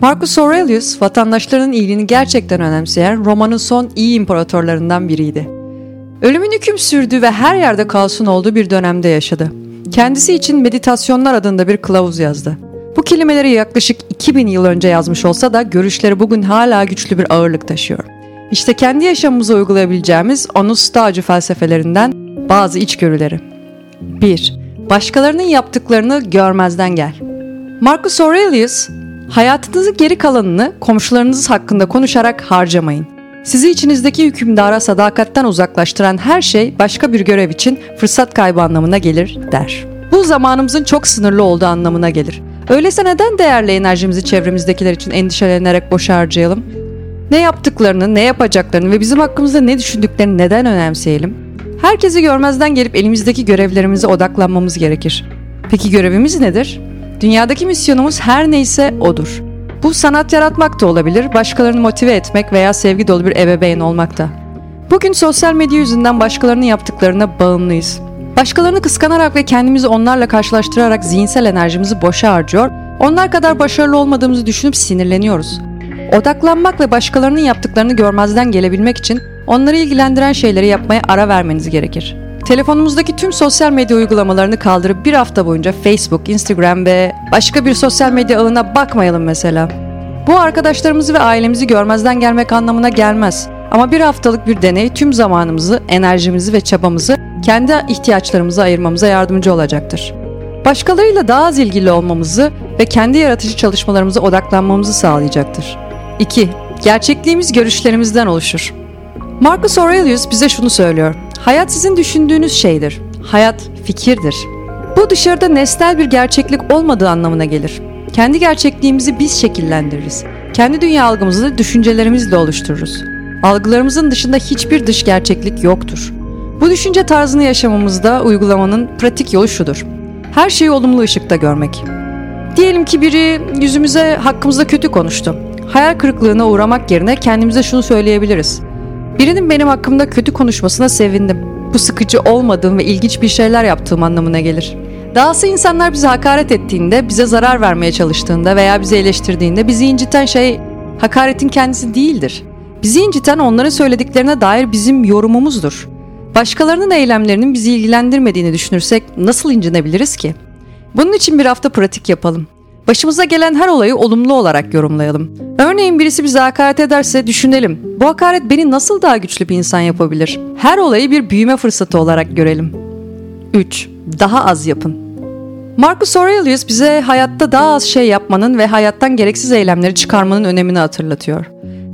Marcus Aurelius, vatandaşlarının iyiliğini gerçekten önemseyen Roma'nın son iyi imparatorlarından biriydi. Ölümün hüküm sürdüğü ve her yerde kaosun olduğu bir dönemde yaşadı. Kendisi için Meditasyonlar adında bir kılavuz yazdı. Bu kelimeleri yaklaşık 2000 yıl önce yazmış olsa da görüşleri bugün hala güçlü bir ağırlık taşıyor. İşte kendi yaşamımıza uygulayabileceğimiz onun stacı felsefelerinden bazı içgörüleri. 1. Başkalarının yaptıklarını görmezden gel. Marcus Aurelius, hayatınızın geri kalanını komşularınız hakkında konuşarak harcamayın. Sizi içinizdeki hükümdara sadakatten uzaklaştıran her şey başka bir görev için fırsat kaybı anlamına gelir der. Bu zamanımızın çok sınırlı olduğu anlamına gelir. Öyleyse neden değerli enerjimizi çevremizdekiler için endişelenerek boşa harcayalım? Ne yaptıklarını, ne yapacaklarını ve bizim hakkımızda ne düşündüklerini neden önemseyelim? Herkesi görmezden gelip elimizdeki görevlerimize odaklanmamız gerekir. Peki görevimiz nedir? Dünyadaki misyonumuz her neyse odur. Bu sanat yaratmak da olabilir, başkalarını motive etmek veya sevgi dolu bir ebeveyn olmak da. Bugün sosyal medya yüzünden başkalarının yaptıklarına bağımlıyız. Başkalarını kıskanarak ve kendimizi onlarla karşılaştırarak zihinsel enerjimizi boşa harcıyor, onlar kadar başarılı olmadığımızı düşünüp sinirleniyoruz. Odaklanmak ve başkalarının yaptıklarını görmezden gelebilmek için onları ilgilendiren şeyleri yapmaya ara vermeniz gerekir. Telefonumuzdaki tüm sosyal medya uygulamalarını kaldırıp bir hafta boyunca Facebook, Instagram ve başka bir sosyal medya ağına bakmayalım mesela. Bu arkadaşlarımızı ve ailemizi görmezden gelmek anlamına gelmez. Ama bir haftalık bir deney tüm zamanımızı, enerjimizi ve çabamızı kendi ihtiyaçlarımıza ayırmamıza yardımcı olacaktır. Başkalarıyla daha az ilgili olmamızı ve kendi yaratıcı çalışmalarımıza odaklanmamızı sağlayacaktır. 2. Gerçekliğimiz görüşlerimizden oluşur. Marcus Aurelius bize şunu söylüyor. Hayat sizin düşündüğünüz şeydir. Hayat fikirdir. Bu dışarıda nesnel bir gerçeklik olmadığı anlamına gelir. Kendi gerçekliğimizi biz şekillendiririz. Kendi dünya algımızı düşüncelerimizle oluştururuz. Algılarımızın dışında hiçbir dış gerçeklik yoktur. Bu düşünce tarzını yaşamamızda uygulamanın pratik yolu şudur. Her şeyi olumlu ışıkta görmek. Diyelim ki biri yüzümüze hakkımızda kötü konuştu. Hayal kırıklığına uğramak yerine kendimize şunu söyleyebiliriz. Birinin benim hakkımda kötü konuşmasına sevindim. Bu sıkıcı olmadığım ve ilginç bir şeyler yaptığım anlamına gelir. Dahası insanlar bize hakaret ettiğinde, bize zarar vermeye çalıştığında veya bizi eleştirdiğinde bizi inciten şey hakaretin kendisi değildir. Bizi inciten onların söylediklerine dair bizim yorumumuzdur. Başkalarının eylemlerinin bizi ilgilendirmediğini düşünürsek nasıl incinebiliriz ki? Bunun için bir hafta pratik yapalım. Başımıza gelen her olayı olumlu olarak yorumlayalım. Örneğin birisi bize hakaret ederse düşünelim. Bu hakaret beni nasıl daha güçlü bir insan yapabilir? Her olayı bir büyüme fırsatı olarak görelim. 3. Daha az yapın. Marcus Aurelius bize hayatta daha az şey yapmanın ve hayattan gereksiz eylemleri çıkarmanın önemini hatırlatıyor.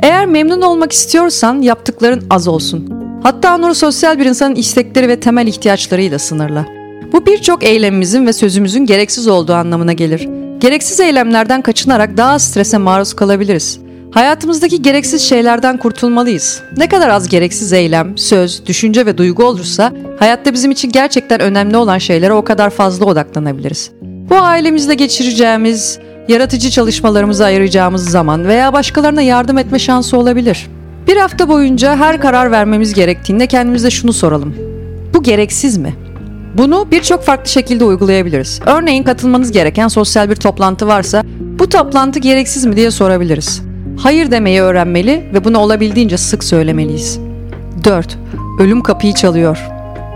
Eğer memnun olmak istiyorsan yaptıkların az olsun. Hatta nur sosyal bir insanın istekleri ve temel ihtiyaçlarıyla sınırla. Bu birçok eylemimizin ve sözümüzün gereksiz olduğu anlamına gelir. Gereksiz eylemlerden kaçınarak daha az strese maruz kalabiliriz. Hayatımızdaki gereksiz şeylerden kurtulmalıyız. Ne kadar az gereksiz eylem, söz, düşünce ve duygu olursa hayatta bizim için gerçekten önemli olan şeylere o kadar fazla odaklanabiliriz. Bu ailemizle geçireceğimiz, yaratıcı çalışmalarımıza ayıracağımız zaman veya başkalarına yardım etme şansı olabilir. Bir hafta boyunca her karar vermemiz gerektiğinde kendimize şunu soralım. Bu gereksiz mi? Bunu birçok farklı şekilde uygulayabiliriz. Örneğin katılmanız gereken sosyal bir toplantı varsa bu toplantı gereksiz mi diye sorabiliriz. Hayır demeyi öğrenmeli ve bunu olabildiğince sık söylemeliyiz. 4. Ölüm kapıyı çalıyor.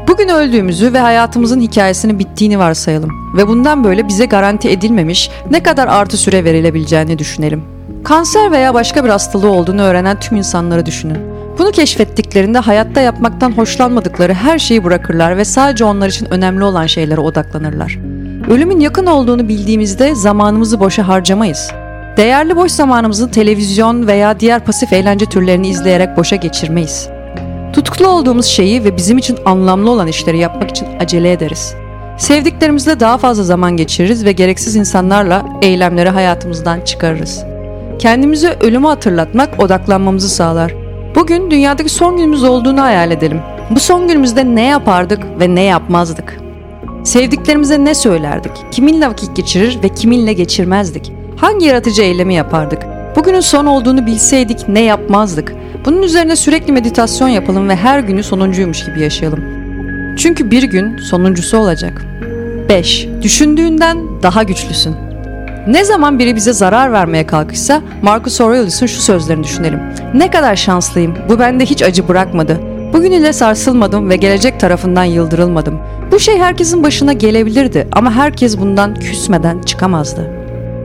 Bugün öldüğümüzü ve hayatımızın hikayesinin bittiğini varsayalım ve bundan böyle bize garanti edilmemiş ne kadar artı süre verilebileceğini düşünelim. Kanser veya başka bir hastalığı olduğunu öğrenen tüm insanları düşünün. Bunu keşfettiklerinde hayatta yapmaktan hoşlanmadıkları her şeyi bırakırlar ve sadece onlar için önemli olan şeylere odaklanırlar. Ölümün yakın olduğunu bildiğimizde zamanımızı boşa harcamayız. Değerli boş zamanımızı televizyon veya diğer pasif eğlence türlerini izleyerek boşa geçirmeyiz. Tutkulu olduğumuz şeyi ve bizim için anlamlı olan işleri yapmak için acele ederiz. Sevdiklerimizle daha fazla zaman geçiririz ve gereksiz insanlarla eylemleri hayatımızdan çıkarırız. Kendimize ölümü hatırlatmak odaklanmamızı sağlar. Bugün dünyadaki son günümüz olduğunu hayal edelim. Bu son günümüzde ne yapardık ve ne yapmazdık? Sevdiklerimize ne söylerdik? Kiminle vakit geçirir ve kiminle geçirmezdik? Hangi yaratıcı eylemi yapardık? Bugünün son olduğunu bilseydik ne yapmazdık? Bunun üzerine sürekli meditasyon yapalım ve her günü sonuncuymuş gibi yaşayalım. Çünkü bir gün sonuncusu olacak. 5. Düşündüğünden daha güçlüsün. Ne zaman biri bize zarar vermeye kalkışsa Marcus Aurelius'un şu sözlerini düşünelim. Ne kadar şanslıyım, bu bende hiç acı bırakmadı. Bugün ile sarsılmadım ve gelecek tarafından yıldırılmadım. Bu şey herkesin başına gelebilirdi ama herkes bundan küsmeden çıkamazdı.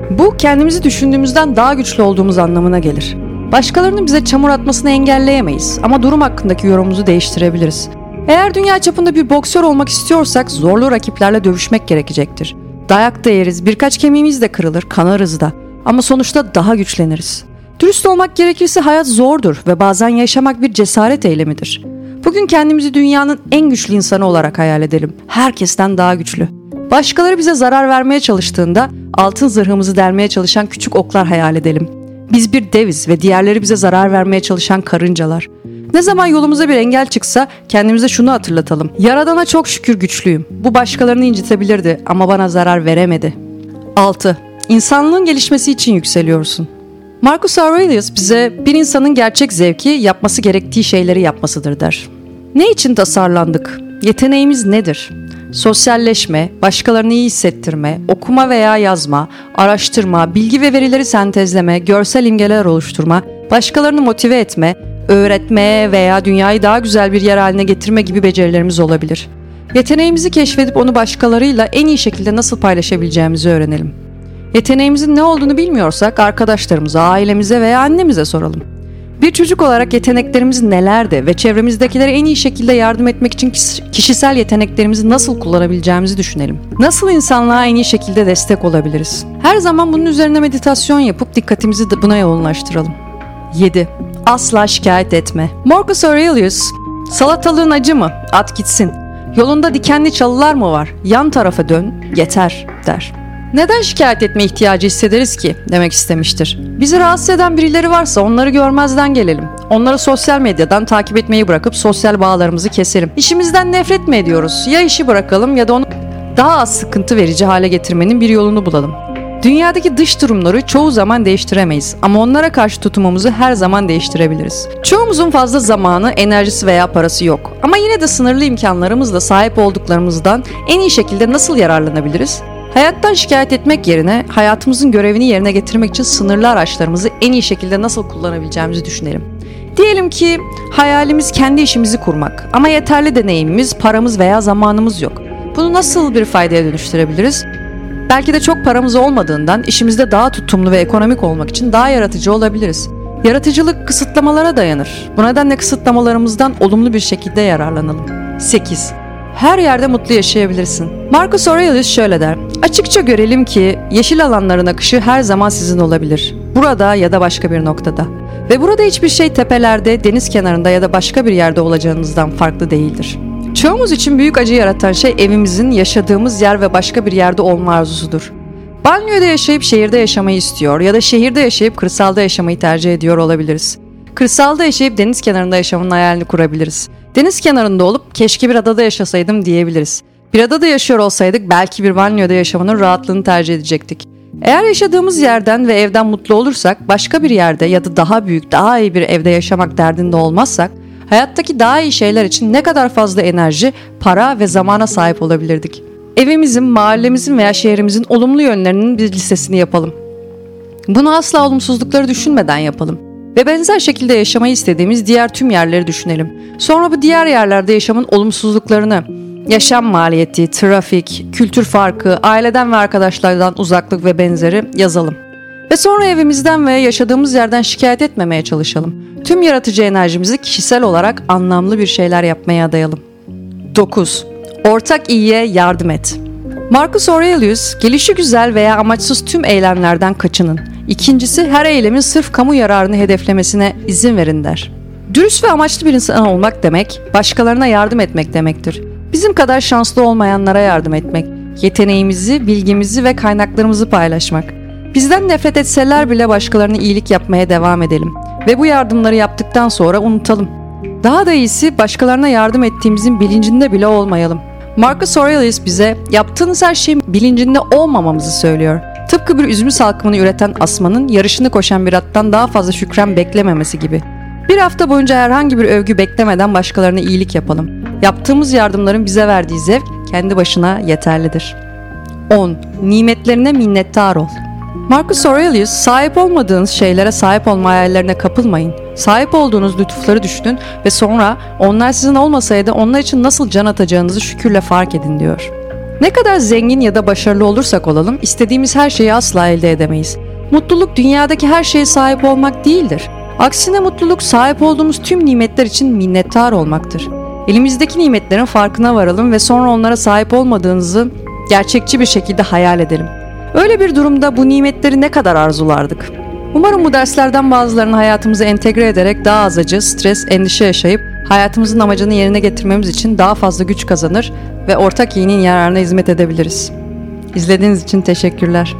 Bu kendimizi düşündüğümüzden daha güçlü olduğumuz anlamına gelir. Başkalarının bize çamur atmasını engelleyemeyiz ama durum hakkındaki yorumumuzu değiştirebiliriz. Eğer dünya çapında bir boksör olmak istiyorsak zorlu rakiplerle dövüşmek gerekecektir. Dayak da yeriz, birkaç kemiğimiz de kırılır, kanarız da. Ama sonuçta daha güçleniriz. Dürüst olmak gerekirse hayat zordur ve bazen yaşamak bir cesaret eylemidir. Bugün kendimizi dünyanın en güçlü insanı olarak hayal edelim. Herkesten daha güçlü. Başkaları bize zarar vermeye çalıştığında altın zırhımızı delmeye çalışan küçük oklar hayal edelim. Biz bir deviz ve diğerleri bize zarar vermeye çalışan karıncalar. Ne zaman yolumuza bir engel çıksa kendimize şunu hatırlatalım. Yaradana çok şükür güçlüyüm. Bu başkalarını incitebilirdi ama bana zarar veremedi. 6. İnsanlığın gelişmesi için yükseliyorsun. Marcus Aurelius bize bir insanın gerçek zevki yapması gerektiği şeyleri yapmasıdır der. Ne için tasarlandık? Yeteneğimiz nedir? Sosyalleşme, başkalarını iyi hissettirme, okuma veya yazma, araştırma, bilgi ve verileri sentezleme, görsel imgeler oluşturma, başkalarını motive etme, öğretme veya dünyayı daha güzel bir yer haline getirme gibi becerilerimiz olabilir. Yeteneğimizi keşfedip onu başkalarıyla en iyi şekilde nasıl paylaşabileceğimizi öğrenelim. Yeteneğimizin ne olduğunu bilmiyorsak arkadaşlarımıza, ailemize veya annemize soralım. Bir çocuk olarak yeteneklerimiz nelerdi ve çevremizdekilere en iyi şekilde yardım etmek için kişisel yeteneklerimizi nasıl kullanabileceğimizi düşünelim. Nasıl insanlığa en iyi şekilde destek olabiliriz? Her zaman bunun üzerine meditasyon yapıp dikkatimizi buna yoğunlaştıralım. 7. Asla şikayet etme. Marcus Aurelius, salatalığın acı mı? At gitsin. Yolunda dikenli çalılar mı var? Yan tarafa dön, yeter der. Neden şikayet etme ihtiyacı hissederiz ki demek istemiştir. Bizi rahatsız eden birileri varsa onları görmezden gelelim. Onları sosyal medyadan takip etmeyi bırakıp sosyal bağlarımızı keselim. İşimizden nefret mi ediyoruz? Ya işi bırakalım ya da onu daha az sıkıntı verici hale getirmenin bir yolunu bulalım. Dünyadaki dış durumları çoğu zaman değiştiremeyiz ama onlara karşı tutumumuzu her zaman değiştirebiliriz. Çoğumuzun fazla zamanı, enerjisi veya parası yok. Ama yine de sınırlı imkanlarımızla sahip olduklarımızdan en iyi şekilde nasıl yararlanabiliriz? Hayattan şikayet etmek yerine hayatımızın görevini yerine getirmek için sınırlı araçlarımızı en iyi şekilde nasıl kullanabileceğimizi düşünelim. Diyelim ki hayalimiz kendi işimizi kurmak ama yeterli deneyimimiz, paramız veya zamanımız yok. Bunu nasıl bir faydaya dönüştürebiliriz? Belki de çok paramız olmadığından işimizde daha tutumlu ve ekonomik olmak için daha yaratıcı olabiliriz. Yaratıcılık kısıtlamalara dayanır. Bu nedenle kısıtlamalarımızdan olumlu bir şekilde yararlanalım. 8. Her yerde mutlu yaşayabilirsin. Marcus Aurelius şöyle der. Açıkça görelim ki yeşil alanların akışı her zaman sizin olabilir. Burada ya da başka bir noktada. Ve burada hiçbir şey tepelerde, deniz kenarında ya da başka bir yerde olacağınızdan farklı değildir. Çoğumuz için büyük acı yaratan şey evimizin, yaşadığımız yer ve başka bir yerde olma arzusudur. Banliyöde yaşayıp şehirde yaşamayı istiyor ya da şehirde yaşayıp kırsalda yaşamayı tercih ediyor olabiliriz. Kırsalda yaşayıp deniz kenarında yaşamın hayalini kurabiliriz. Deniz kenarında olup keşke bir adada yaşasaydım diyebiliriz. Bir adada yaşıyor olsaydık belki bir banyoda yaşamanın rahatlığını tercih edecektik. Eğer yaşadığımız yerden ve evden mutlu olursak, başka bir yerde ya da daha büyük, daha iyi bir evde yaşamak derdinde olmazsak, hayattaki daha iyi şeyler için ne kadar fazla enerji, para ve zamana sahip olabilirdik. Evimizin, mahallemizin veya şehrimizin olumlu yönlerinin bir listesini yapalım. Bunu asla olumsuzlukları düşünmeden yapalım. Ve benzer şekilde yaşamayı istediğimiz diğer tüm yerleri düşünelim. Sonra bu diğer yerlerde yaşamın olumsuzluklarını, yaşam maliyeti, trafik, kültür farkı, aileden ve arkadaşlardan uzaklık ve benzeri yazalım. Ve sonra evimizden ve yaşadığımız yerden şikayet etmemeye çalışalım. Tüm yaratıcı enerjimizi kişisel olarak anlamlı bir şeyler yapmaya adayalım. 9. Ortak iyiye yardım et. Marcus Aurelius, gelişi güzel veya amaçsız tüm eylemlerden kaçının. İkincisi, her eylemin sırf kamu yararını hedeflemesine izin verin der. Dürüst ve amaçlı bir insan olmak demek, başkalarına yardım etmek demektir. Bizim kadar şanslı olmayanlara yardım etmek, yeteneğimizi, bilgimizi ve kaynaklarımızı paylaşmak. Bizden nefret etseler bile başkalarına iyilik yapmaya devam edelim ve bu yardımları yaptıktan sonra unutalım. Daha da iyisi başkalarına yardım ettiğimizin bilincinde bile olmayalım. Marcus Aurelius bize yaptığınız her şeyin bilincinde olmamamızı söylüyor. Tıpkı bir üzümü salkımını üreten asmanın yarışını koşan bir attan daha fazla şükran beklememesi gibi. Bir hafta boyunca herhangi bir övgü beklemeden başkalarına iyilik yapalım. Yaptığımız yardımların bize verdiği zevk kendi başına yeterlidir. 10. Nimetlerine minnettar ol. Marcus Aurelius, sahip olmadığınız şeylere sahip olma hayallerine kapılmayın. Sahip olduğunuz lütufları düşünün ve sonra onlar sizin olmasaydı onlar için nasıl can atacağınızı şükürle fark edin diyor. Ne kadar zengin ya da başarılı olursak olalım istediğimiz her şeyi asla elde edemeyiz. Mutluluk dünyadaki her şeye sahip olmak değildir. Aksine mutluluk sahip olduğumuz tüm nimetler için minnettar olmaktır. Elimizdeki nimetlerin farkına varalım ve sonra onlara sahip olmadığınızı gerçekçi bir şekilde hayal edelim. Öyle bir durumda bu nimetleri ne kadar arzulardık? Umarım bu derslerden bazılarını hayatımıza entegre ederek daha az acı, stres, endişe yaşayıp hayatımızın amacını yerine getirmemiz için daha fazla güç kazanır ve ortak iyinin yararına hizmet edebiliriz. İzlediğiniz için teşekkürler.